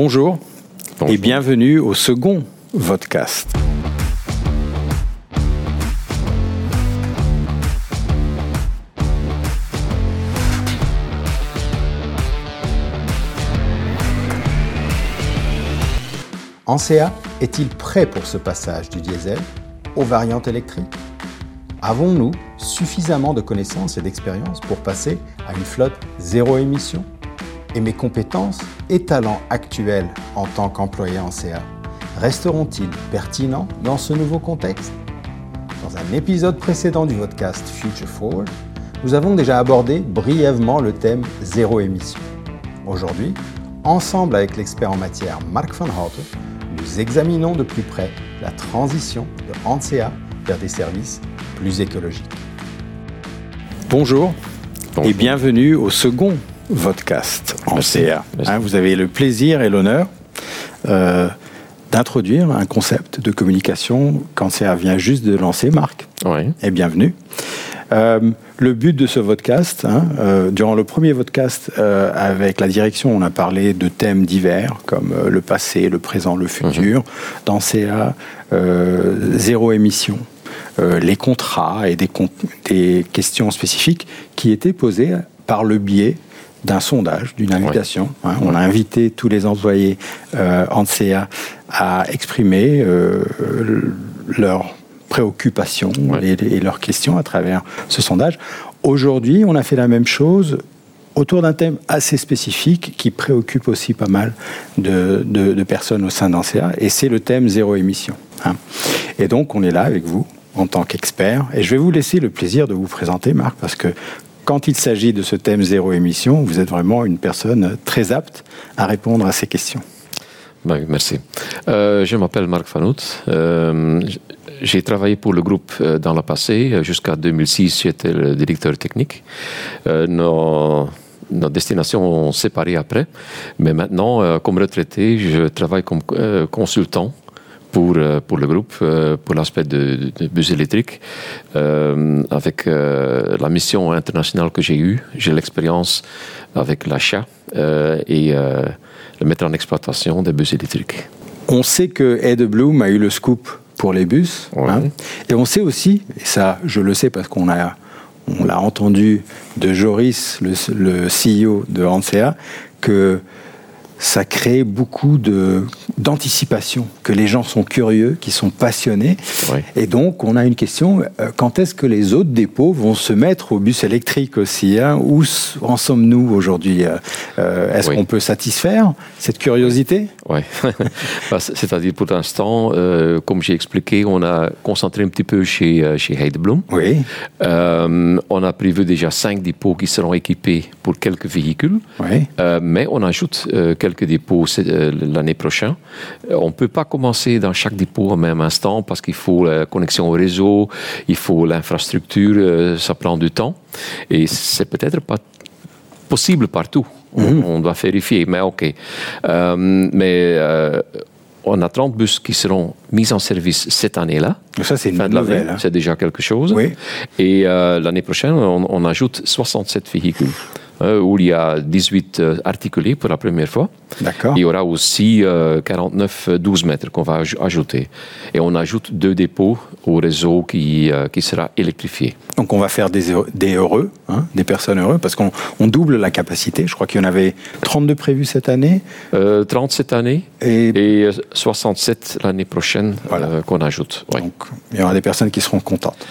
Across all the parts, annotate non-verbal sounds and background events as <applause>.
Bonjour, Bonjour. et bienvenue au second Vodcast. Ancea est-il prêt pour ce passage du diesel aux variantes électriques? Avons-nous suffisamment de connaissances et d'expérience pour passer à une flotte zéro émission? Et mes compétences et talents actuels en tant qu'employé en CA resteront-ils pertinents dans ce nouveau contexte? Dans un épisode précédent du podcast Future Forward, nous avons déjà abordé brièvement le thème zéro émission. Aujourd'hui, ensemble avec l'expert en matière Mark van Houten, nous examinons de plus près la transition de Ansea vers des services plus écologiques. Bonjour, Bonjour. et bienvenue au second Vodcast en. CA. Hein, vous avez le plaisir et l'honneur euh, d'introduire un concept de communication quand CA vient juste de lancer, Marc. Oui. Et bienvenue. Euh, le but de ce podcast, hein, euh, durant le premier podcast euh, avec la direction, on a parlé de thèmes divers comme le passé, le présent, le futur. Dans CA, zéro émission, les contrats et des, des questions spécifiques qui étaient posées par le biais d'un sondage, d'une invitation. hein. on a invité tous les employés euh, en CA à exprimer euh, leurs préoccupations et, et leurs questions à travers ce sondage. Aujourd'hui, on a fait la même chose autour d'un thème assez spécifique qui préoccupe aussi pas mal de, de- de personnes au sein d'ANCEA, et c'est le thème zéro émission. hein. Et donc, on est là avec vous en tant qu'expert, et je vais vous laisser le plaisir de vous présenter, Marc, parce que quand il s'agit de ce thème zéro émission, vous êtes vraiment une personne très apte à répondre à ces questions. Ben, merci. Euh, je m'appelle Marc Fanout. Euh, j'ai travaillé pour le groupe euh, dans le passé. Jusqu'à 2006, j'étais le directeur technique. Nos, nos destinations ont séparé après. Mais maintenant, comme retraité, je travaille comme consultant pour, euh, pour le groupe, euh, pour l'aspect de, de bus électrique. Euh, avec euh, la mission internationale que j'ai eue, j'ai l'expérience avec l'achat euh, et le mettre en exploitation des bus électriques. On sait que Ed Bloom a eu le scoop pour les bus. Ouais. hein. et on sait aussi, et ça je le sais parce qu'on a, on l'a entendu de Joris, le, le CEO de Ansea, que ça crée beaucoup d'anticipation, que les gens sont curieux, qui sont passionnés. Et donc, on a une question, euh, quand est-ce que les autres dépôts vont se mettre au bus électrique aussi hein? Où en sommes-nous aujourd'hui Euh, euh, Est-ce Oui. qu'on peut satisfaire cette curiosité? <laughs> C- C'est-à-dire, pour l'instant, euh, comme j'ai expliqué, on a concentré un petit peu chez, chez Heideblum. Oui, Euh, on a prévu déjà cinq dépôts qui seront équipés pour quelques véhicules. oui. Mais on ajoute quelques dépôts l'année prochaine. On ne peut pas commencer dans chaque dépôt en même instant parce qu'il faut la connexion au réseau, il faut l'infrastructure, euh, ça prend du temps. Et c'est peut-être pas possible partout. On, on doit vérifier, mais ok. Euh, mais euh, on a 30 bus qui seront mis en service cette année-là. Ça, c'est une Fin bonne de l'année, nouvelle. hein. c'est déjà quelque chose. Oui. Et euh, l'année prochaine, on, on ajoute 67 véhicules, euh, où il y a 18 euh, articulés pour la première fois. D'accord. Il y aura aussi euh, 49 euh, 12 mètres qu'on va aj- ajouter. Et on ajoute deux dépôts au réseau qui, qui sera électrifié. Donc on va faire des, heureux- des heureux, hein, des personnes heureuses, parce qu'on on double la capacité. Je crois qu'il y en avait 32 prévus cette année. Euh, 30 cette année Et et euh, 67 l'année prochaine Voilà. qu'on ajoute. Donc il y aura des personnes qui seront contentes.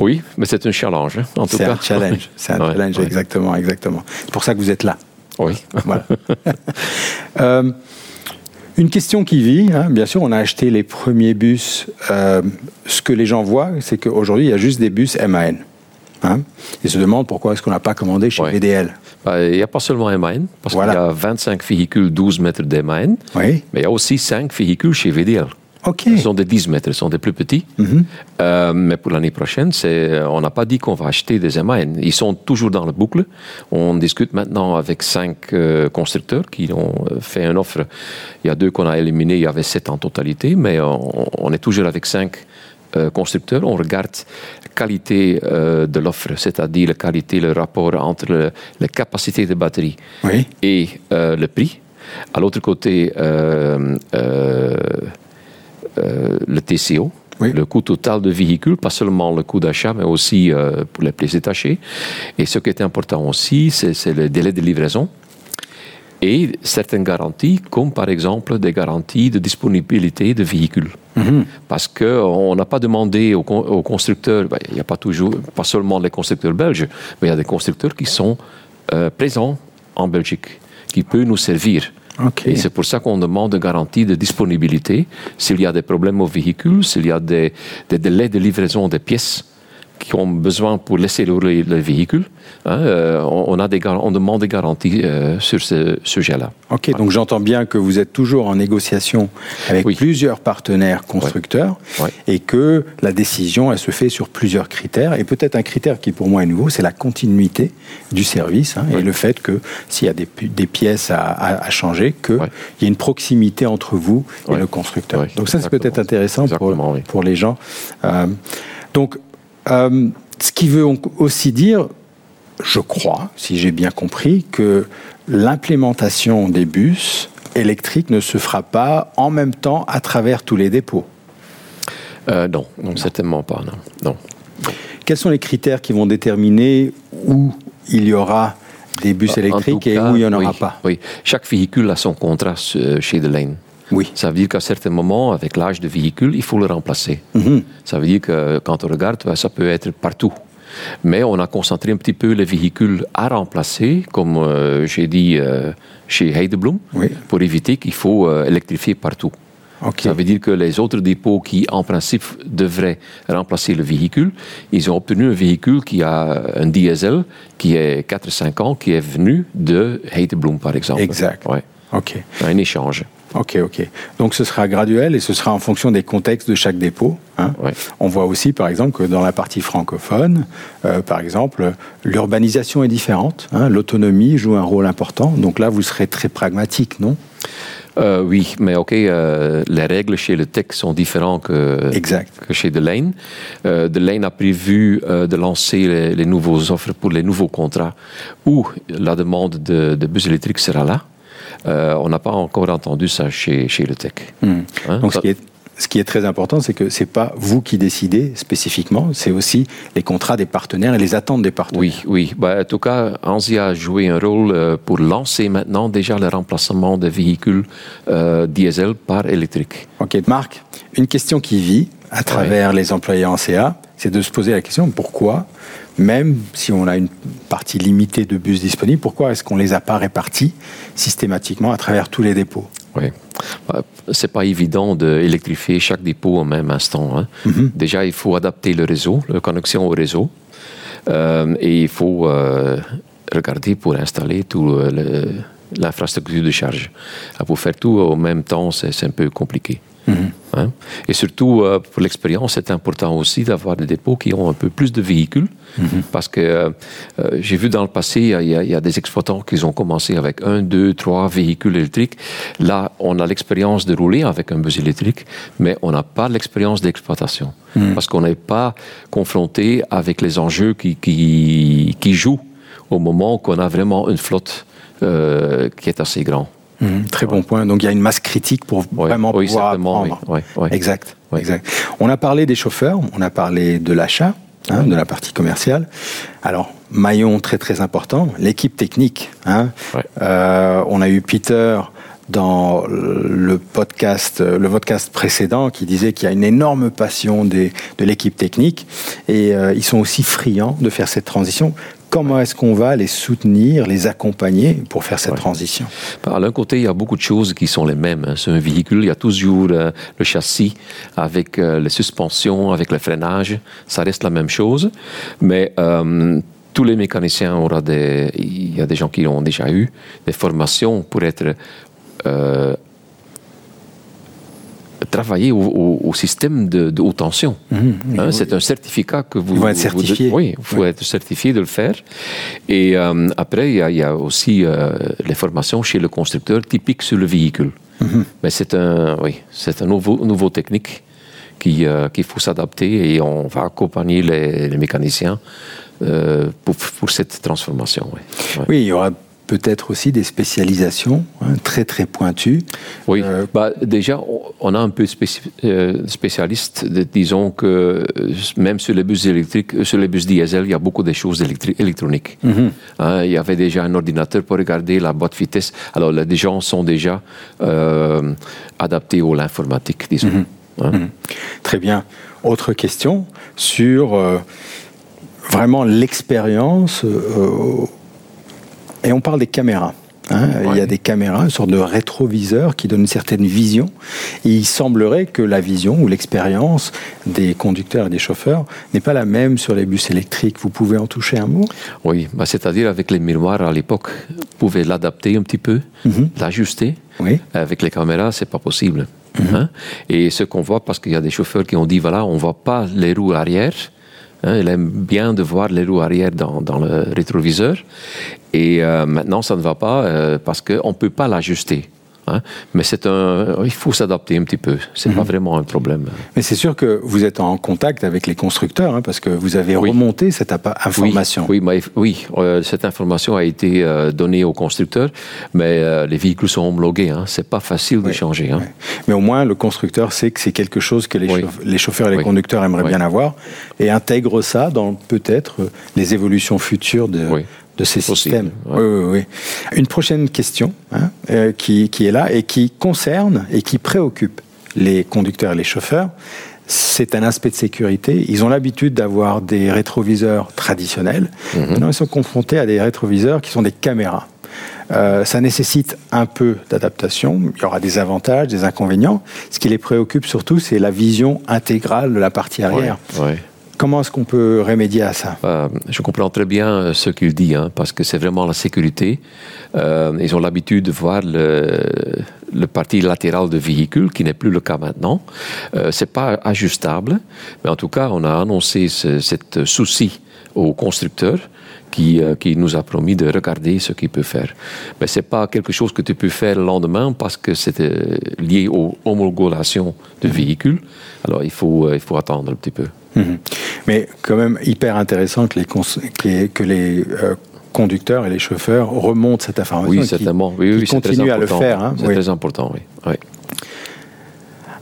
oui, mais c'est un challenge, hein, en tout C'est cas. un challenge. <laughs> C'est un Ouais, challenge, ouais. exactement, exactement. C'est pour ça que vous êtes là. Oui. Voilà. <laughs> Euh, une question qui vit, hein, bien sûr, on a acheté les premiers bus. euh, ce que les gens voient, c'est qu'aujourd'hui, il y a juste des bus MAN. Hein, ils se demandent pourquoi est-ce qu'on n'a pas commandé chez Ouais. VDL. Bah, Il n'y a pas seulement MAN, parce Voilà. qu'il y a 25 véhicules 12 mètres de MAN, Oui. mais il y a aussi 5 véhicules chez VDL. Ok. Ce sont des 10 mètres, ce sont des plus petits. Mhm. Euh, mais pour l'année prochaine, c'est, on n'a pas dit qu'on va acheter des MAN. Ils sont toujours dans la boucle. On discute maintenant avec cinq euh, constructeurs qui ont euh, fait une offre. Il y a deux qu'on a éliminés, il y avait sept en totalité, mais on, on est toujours avec cinq euh, constructeurs. On regarde la qualité euh, de l'offre, c'est-à-dire la qualité, le rapport entre la capacité de batterie Oui. et euh, le prix. À l'autre côté, euh, euh, euh, le TCO, Oui. le coût total de véhicule, pas seulement le coût d'achat, mais aussi euh, pour les pièces détachées. Et ce qui est important aussi, c'est le délai de livraison et certaines garanties, comme par exemple des garanties de disponibilité de véhicules. Parce qu'on n'a pas demandé aux, aux constructeurs, ben, il n'y a pas toujours, pas seulement les constructeurs belges, mais il y a des constructeurs qui sont euh, présents en Belgique, qui peuvent nous servir. Ok. Et c'est pour ça qu'on demande une garantie de disponibilité. S'il y a des problèmes au véhicule, s'il y a des, des délais de livraison des pièces qui ont besoin pour laisser rouler le véhicule, hein, euh, on, on a des, on demande des garanties euh, sur ce sujet-là. Ok, donc j'entends bien que vous êtes toujours en négociation avec Oui. plusieurs partenaires constructeurs Ouais. et que la décision, elle se fait sur plusieurs critères. Et peut-être un critère qui pour moi est nouveau, c'est la continuité du service hein, et le fait que s'il y a des, pi- des pièces à, à- à changer, qu'il y ait une proximité entre vous et le constructeur. Donc ça, c'est peut-être intéressant pour, oui. pour les gens. Euh, donc, euh, ce qui veut aussi dire, je crois, si j'ai bien compris, que l'implémentation des bus électriques ne se fera pas en même temps à travers tous les dépôts. Euh, non, non, certainement pas. Non, non. Quels sont les critères qui vont déterminer où il y aura des bus tout électriques et où il n'y en aura oui, pas? Oui, chaque véhicule a son contrat euh, chez Delane. Oui. Ça veut dire qu'à certains moments, avec l'âge de véhicule, il faut le remplacer. Mhm. Ça veut dire que quand on regarde, ben, ça peut être partout. Mais on a concentré un petit peu les véhicules à remplacer, comme euh, j'ai dit euh, chez Heideblum, Oui. pour éviter qu'il faut euh, électrifier partout. Ça veut dire que les autres dépôts qui, en principe, devraient remplacer le véhicule, ils ont obtenu un véhicule qui a un diesel qui est 4-5 ans, qui est venu de Heideblum, par exemple. Exact. Ouais. Ok. Un échange. Ok, ok. Donc ce sera graduel et ce sera en fonction des contextes de chaque dépôt. hein. Ouais. On voit aussi, par exemple, que dans la partie francophone, euh, par exemple, l'urbanisation est différente. hein. L'autonomie joue un rôle important. Donc là, vous serez très pragmatique, non? Euh, oui, mais ok, euh, les règles chez le TEC sont différentes que, Exact. que chez Delane. Euh, a prévu de lancer les, les nouveaux offres pour les nouveaux contrats où la demande de, de bus électriques sera là. Euh, on n'a pas encore entendu ça chez, chez le TEC. Hein, Donc ce qui est, ce qui est très important, c'est que c'est pas vous qui décidez spécifiquement, c'est aussi les contrats des partenaires et les attentes des partenaires. Oui, oui. Bah, en tout cas, ANSI a joué un rôle euh, pour lancer maintenant déjà le remplacement des véhicules euh, diesel par électrique. Ok, Marc, une question qui vit à travers les employés en CA, c'est de se poser la question pourquoi, même si on a une partie limitée de bus disponibles, pourquoi est-ce qu'on les a pas répartis systématiquement à travers tous les dépôts? Oui. Bah, C'est pas évident d'électrifier chaque dépôt au même instant. hein. Déjà, il faut adapter le réseau, la connexion au réseau. Euh, et il faut euh, regarder pour installer tout euh, l'infrastructure de charge. Ah, Pour faire tout au même temps, c'est un peu compliqué. Hein. Et surtout, euh, pour l'expérience, c'est important aussi d'avoir des dépôts qui ont un peu plus de véhicules. Parce que euh, euh, j'ai vu dans le passé, il y, a- il y des exploitants qui ont commencé avec un, deux, trois véhicules électriques. Là, on a l'expérience de rouler avec un bus électrique, mais on n'a pas l'expérience d'exploitation. Parce qu'on n'est pas confronté avec les enjeux qui, qui, qui jouent au moment qu'on a vraiment une flotte euh, qui est assez grande. Mhm, Très bon point. Donc il y a une masse critique pour vraiment oui, pouvoir apprendre. oui. Exact, exact. On a parlé des chauffeurs, on a parlé de l'achat, hein, de la partie commerciale. Alors maillon très très important, l'équipe technique. hein. Euh, on a eu Peter dans le podcast, le podcast précédent qui disait qu'il y a une énorme passion des, de l'équipe technique et euh, ils sont aussi friands de faire cette transition. Comment est-ce qu'on va les soutenir, les accompagner pour faire cette transition? À l'un côté, il y a beaucoup de choses qui sont les mêmes. hein. C'est un véhicule, il y a toujours euh, le châssis avec euh, les suspensions, avec le freinage. Ça reste la même chose. Mais euh, tous les mécaniciens auront des. Il y a des gens qui ont déjà eu des formations pour être. Euh, travailler au, au- au système de, de haute tension. Hein, c'est un certificat que vous... Ils vont être vous- certifiés. oui, il faut être certifié de le faire. Et euh, après, il y, a, il y a aussi euh, les formations chez le constructeur typiques sur le véhicule. Mais c'est un, oui, c'est un nouveau, nouveau technique euh, qu'il faut s'adapter et on va accompagner les, les mécaniciens euh, pour, pour cette transformation. Ouais. Oui, il y aura peut-être aussi des spécialisations hein, très très pointues. Oui, bah, déjà, on a un peu de spécialistes. disons que même sur les bus électriques, sur les bus diesel, il y a beaucoup de choses électroniques. Mhm. Hein, il y avait déjà un ordinateur pour regarder la boîte vitesse. Alors, les gens sont déjà adaptés à l'informatique, disons. Mhm. Hein. Mhm. Très bien. Autre question sur vraiment l'expérience. Et on parle des caméras. Hein. Il y a des caméras, une sorte de rétroviseur qui donne une certaine vision. Et il semblerait que la vision ou l'expérience des conducteurs et des chauffeurs n'est pas la même sur les bus électriques. Vous pouvez en toucher un mot? Oui, bah, c'est-à-dire avec les miroirs à l'époque, vous pouvez l'adapter un petit peu, mhm. l'ajuster. Oui. Avec les caméras, c'est pas possible. Mhm. Hein. Et ce qu'on voit, parce qu'il y a des chauffeurs qui ont dit voilà, on voit pas les roues arrière Hein, il aime bien de voir les roues arrière dans, dans le rétroviseur. Et euh, maintenant, ça ne va pas euh, parce qu'on ne peut pas l'ajuster. Hein. Mais c'est un, il faut s'adapter un petit peu. C'est n'est pas mhm. vraiment un problème. Mais c'est sûr que vous êtes en contact avec les constructeurs, hein, parce que vous avez remonté cette information. Oui, oui, euh, cette information a été euh, donnée aux constructeurs, mais euh, les véhicules sont homologués. Hein, c'est pas facile de changer. Hein. Mais au moins, le constructeur sait que c'est quelque chose que les, chauffeurs et les conducteurs aimeraient bien avoir, et intègre ça dans peut-être les évolutions futures de de ces systèmes. Oui, oui, oui. Une prochaine question hein, euh, qui, qui, est là et qui concerne et qui préoccupe les conducteurs et les chauffeurs. C'est un aspect de sécurité. Ils ont l'habitude d'avoir des rétroviseurs traditionnels. Mhm. Maintenant, ils sont confrontés à des rétroviseurs qui sont des caméras. Euh, ça nécessite un peu d'adaptation. Il y aura des avantages, des inconvénients. Ce qui les préoccupe surtout, c'est la vision intégrale de la partie arrière. Ouais, Comment est-ce qu'on peut remédier à ça? Euh, Je comprends très bien euh, ce qu'il dit, hein, parce que c'est vraiment la sécurité. Euh, ils ont l'habitude de voir le, le parti latéral de véhicule, qui n'est plus le cas maintenant. Euh, c'est pas ajustable, mais en tout cas, on a annoncé ce cette souci au constructeur qui, qui, nous a promis de regarder ce qu'il peut faire. Mais ce n'est pas quelque chose que tu peux faire le lendemain parce que c'est lié aux homologations de véhicules. Alors il faut, il faut attendre un petit peu. Mhm. Mais quand même hyper intéressant que les, que les euh, conducteurs et les chauffeurs remontent cette information. Oui, certainement. Oui, oui, continuent à le faire. Hein. C'est très important, oui.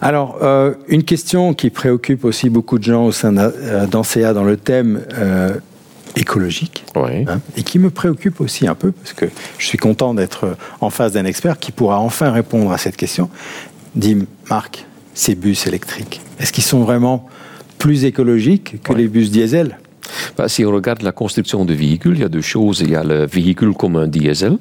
Alors, euh, une question qui préoccupe aussi beaucoup de gens au sein euh, d'ANSEA dans le thème écologique, hein, et qui me préoccupe aussi un peu, parce que je suis content d'être en face d'un expert qui pourra enfin répondre à cette question. Dis, Marc, ces bus électriques, est-ce qu'ils sont vraiment plus écologique que les bus diesel bah, Si on regarde la construction de véhicules, il y a deux choses. Il y a le véhicule comme un diesel,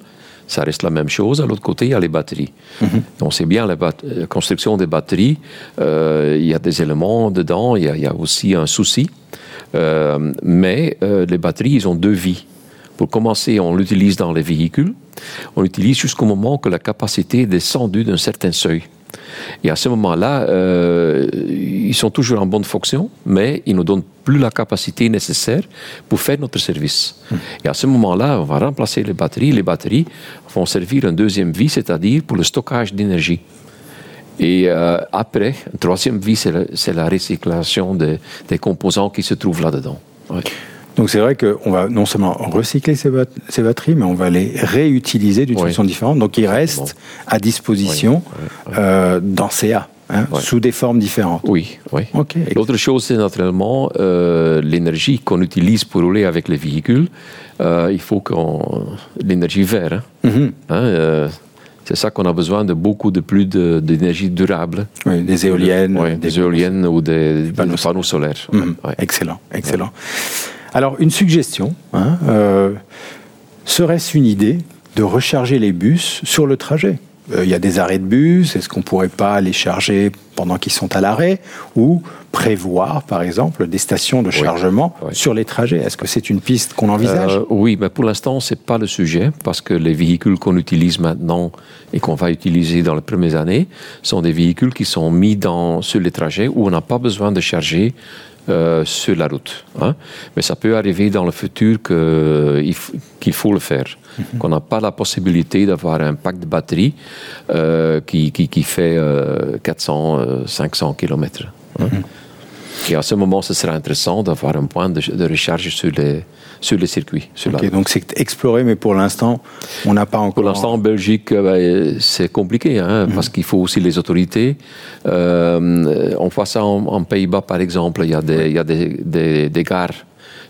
ça reste la même chose. À l'autre côté, il y a les batteries. Mhm. Donc c'est bien la, euh, construction des batteries. Euh, il y a des éléments dedans, il y a, aussi un souci. Euh, mais les batteries, ils ont deux vies. Pour commencer, on l'utilise dans les véhicules. On l'utilise jusqu'au moment que la capacité est descendue d'un certain seuil. Et à ce moment-là, euh, ils sont toujours en bonne fonction, mais ils ne nous donnent plus la capacité nécessaire pour faire notre service. Hmm. Et à ce moment-là, on va remplacer les batteries. Les batteries vont servir une deuxième vie, c'est-à-dire pour le stockage d'énergie. Et euh, après, une troisième vie, c'est la, recyclation des composants qui se trouvent là-dedans. Donc c'est vrai qu'on va non seulement recycler ces, batteries, mais on va les réutiliser d'une façon différente. Donc ils restent à disposition euh, dans CA. Hein, sous des formes différentes. Oui, oui. L'autre chose, c'est naturellement euh, l'énergie qu'on utilise pour rouler avec les véhicules. Euh, il faut qu'on l'énergie verte. Hein. Mhm. Hein, c'est ça qu'on a besoin de beaucoup de plus d'énergie durable. Oui, des éoliennes. des, éoliennes ou des, panneaux, solaires. Mhm. Excellent, excellent. Alors, une suggestion, hein, euh, serait-ce une idée de recharger les bus sur le trajet? Euh, Il y a des arrêts de bus, est-ce qu'on ne pourrait pas les charger pendant qu'ils sont à l'arrêt Ou prévoir, par exemple, des stations de chargement sur les trajets? Est-ce que c'est une piste qu'on envisage? Euh, Oui, mais pour l'instant, ce n'est pas le sujet, parce que les véhicules qu'on utilise maintenant et qu'on va utiliser dans les premières années sont des véhicules qui sont mis dans, sur les trajets où on n'a pas besoin de charger euh, sur la route. Hein. Mais ça peut arriver dans le futur qu'il faut le faire. Mhm. Qu'on n'a pas la possibilité d'avoir un pack de batterie euh, qui, qui, fait 400, 500 km. Et à ce moment, ce sera intéressant d'avoir un point de, de, recharge sur les, sur les circuits. Sur okay, donc c'est exploré, mais pour l'instant, on n'a pas encore. Pour l'instant, en Belgique, ben, c'est compliqué, hein, -hmm. parce qu'il faut aussi les autorités. Euh, on voit ça en, en Pays-Bas, par exemple, il y a des, il y a des, des, des gares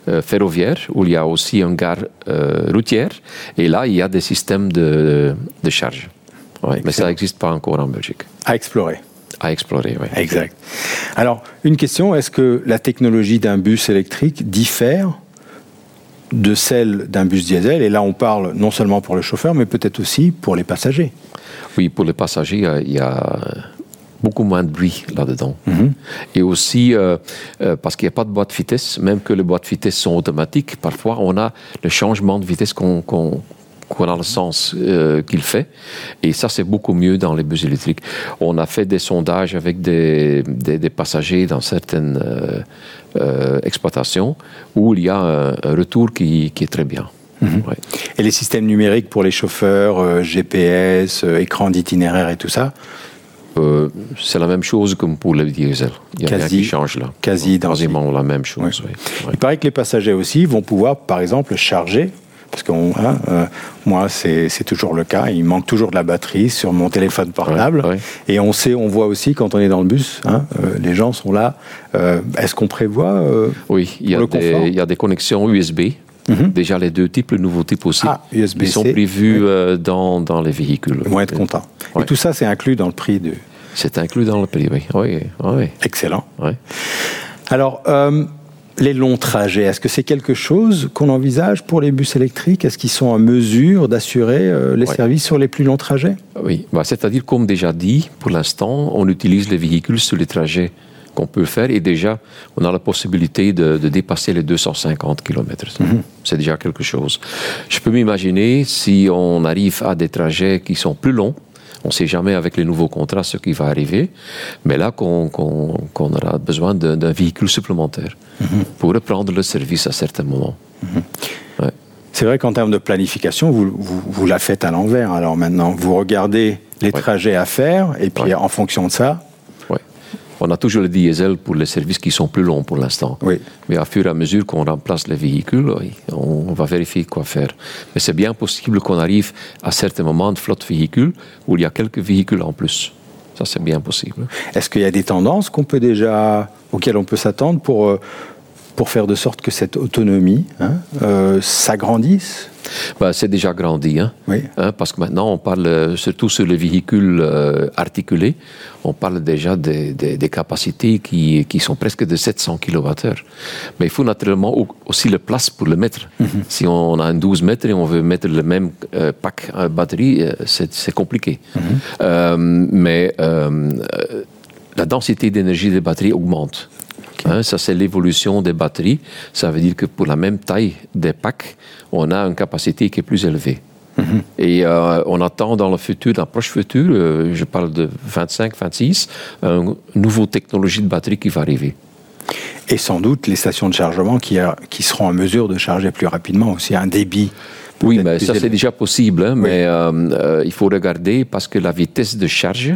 euh, ferroviaire, où il y a aussi une gare euh, routière. Et là, il y a des systèmes de, de charge. Ouais, mais ça n'existe pas encore en Belgique. À explorer. À explorer, oui. Exact. Alors, une question, est-ce que la technologie d'un bus électrique diffère de celle d'un bus diesel? Et là, on parle non seulement pour le chauffeur, mais peut-être aussi pour les passagers. Oui, pour les passagers, il y a beaucoup moins de bruit là-dedans. Mm -hmm. Et aussi, euh, euh, parce qu'il n'y a pas de boîte vitesse, même que les boîtes vitesse sont automatiques, parfois on a le changement de vitesse qu'on qu a le sens euh, qu'il fait. Et ça, c'est beaucoup mieux dans les bus électriques. On a fait des sondages avec des, des, des passagers dans certaines exploitations où il y a un, un retour qui, qui, est très bien. Mmh. Ouais. Et les systèmes numériques pour les chauffeurs, GPS, écran d'itinéraire et tout ça euh, c'est la même chose comme pour le diesel. Il y a rien qui change là. Quasi Quasiment la même chose. Oui. Oui. Il paraît que les passagers aussi vont pouvoir, par exemple, charger. Parce que hein, euh, moi, c'est toujours le cas. Il manque toujours de la batterie sur mon téléphone portable. Ouais, et on sait, on voit aussi quand on est dans le bus, hein, euh, les gens sont là. Euh, Est-ce qu'on prévoit Oui, il y, a des, il y a des connexions USB. Mm -hmm. Déjà les deux types, le nouveau type aussi. Ah, USB Ils sont prévus oui. dans, dans, les véhicules. Ils vont être contents. Ouais. Et tout ça, c'est inclus dans le prix de. C'est inclus dans le prix, oui. oui, oui. Excellent. Alors, les longs trajets, est-ce que c'est quelque chose qu'on envisage pour les bus électriques? Est-ce qu'ils sont en mesure d'assurer euh, les services sur les plus longs trajets? Oui, bah, c'est-à-dire, comme déjà dit, pour l'instant, on utilise les véhicules sur les trajets qu'on peut faire et déjà on a la possibilité de, de dépasser les 250 km. Mm -hmm. C'est déjà quelque chose. Je peux m'imaginer si on arrive à des trajets qui sont plus longs, on ne sait jamais avec les nouveaux contrats ce qui va arriver, mais là qu'on qu qu aura besoin d'un véhicule supplémentaire mm -hmm. pour reprendre le service à certains moments. Mm -hmm. ouais. C'est vrai qu'en termes de planification, vous, vous, vous la faites à l'envers. Alors maintenant, vous regardez les ouais. trajets à faire et puis ouais. en fonction de ça, on a toujours le diesel pour les services qui sont plus longs pour l'instant. Oui. Mais à fur et à mesure qu'on remplace les véhicules, on va vérifier quoi faire. Mais c'est bien possible qu'on arrive à certains moments de flotte véhicules où il y a quelques véhicules en plus. Ça, c'est bien possible. Est-ce qu'il y a des tendances qu'on peut déjà, auxquelles on peut s'attendre pour, pour faire de sorte que cette autonomie hein, euh, s'agrandisse ben, c'est déjà grandi, hein? Oui. hein? parce que maintenant on parle surtout sur les véhicules euh, articulés, on parle déjà des, des, des capacités qui, qui, sont presque de 700 kWh. Mais il faut naturellement aussi la place pour le mettre. Mm -hmm. Si on a un 12 mètres et on veut mettre le même euh, pack à batterie, c'est compliqué. Mm -hmm. euh, mais la densité d'énergie des batteries augmente. Hein, ça, c'est l'évolution des batteries. Ça veut dire que pour la même taille des packs, on a une capacité qui est plus élevée. Mm -hmm. Et euh, on attend dans le futur, dans le proche futur, euh, je parle de 25, 26, une nouvelle technologie de batterie qui va arriver. Et sans doute les stations de chargement qui, a, qui seront en mesure de charger plus rapidement aussi, un débit. Oui, mais ça c'est déjà possible, hein, oui. mais euh, il faut regarder parce que la vitesse de charge,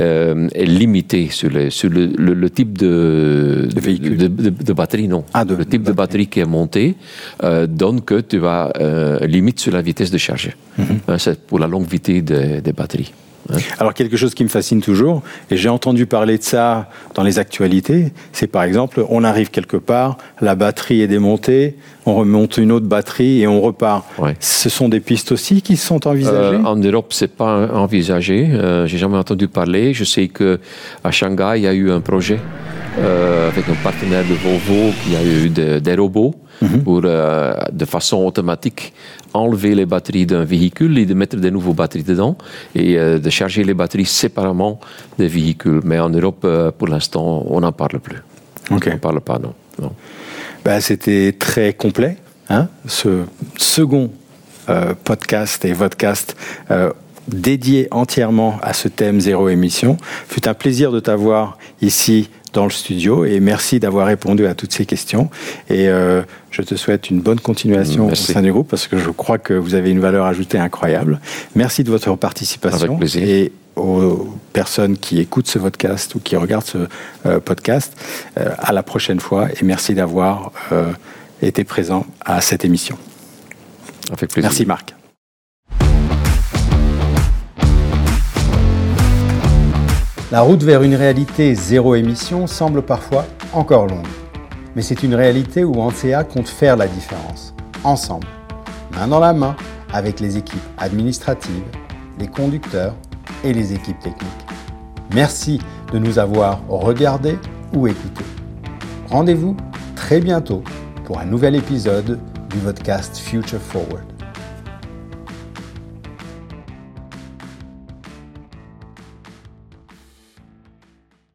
euh, est limité sur, les, sur le, le, le, type de, de véhicule. De, de, de, batterie, non. Ah, le type de batterie qui est monté euh, donne que tu as euh, limite sur la vitesse de charge. Mm -hmm. C'est pour la longue vitesse des, des batteries. Alors quelque chose qui me fascine toujours, et j'ai entendu parler de ça dans les actualités, c'est par exemple, on arrive quelque part, la batterie est démontée, on remonte une autre batterie et on repart. Ouais. Ce sont des pistes aussi qui sont envisagées? Euh, En Europe, c'est pas envisagé. Euh, j'ai jamais entendu parler. Je sais que à Shanghai, il y a eu un projet euh, avec un partenaire de Volvo qui a eu de, des robots mm -hmm. pour, de façon automatique, enlever les batteries d'un véhicule et de mettre des nouvelles batteries dedans et euh, de charger les batteries séparément des véhicules. Mais en Europe, euh, pour l'instant, on n'en parle plus. Okay. On n'en parle pas, non. non. Ben, C'était très complet, hein, ce second euh, podcast et vodcast dédié entièrement à ce thème zéro émission. Fut un plaisir de t'avoir ici dans le studio et merci d'avoir répondu à toutes ces questions. Et euh, je te souhaite une bonne continuation merci. au sein du groupe parce que je crois que vous avez une valeur ajoutée incroyable. Merci de votre participation Avec plaisir. et au personnes qui écoutent ce podcast ou qui regardent ce podcast. à la prochaine fois et merci d'avoir été présent à cette émission. Avec plaisir. Merci Marc. La route vers une réalité zéro émission semble parfois encore longue. Mais c'est une réalité où ANSEA compte faire la différence, ensemble, main dans la main, avec les équipes administratives, les conducteurs et les équipes techniques. Merci de nous avoir regardés ou écoutés. Rendez-vous très bientôt pour un nouvel épisode du podcast Future Forward.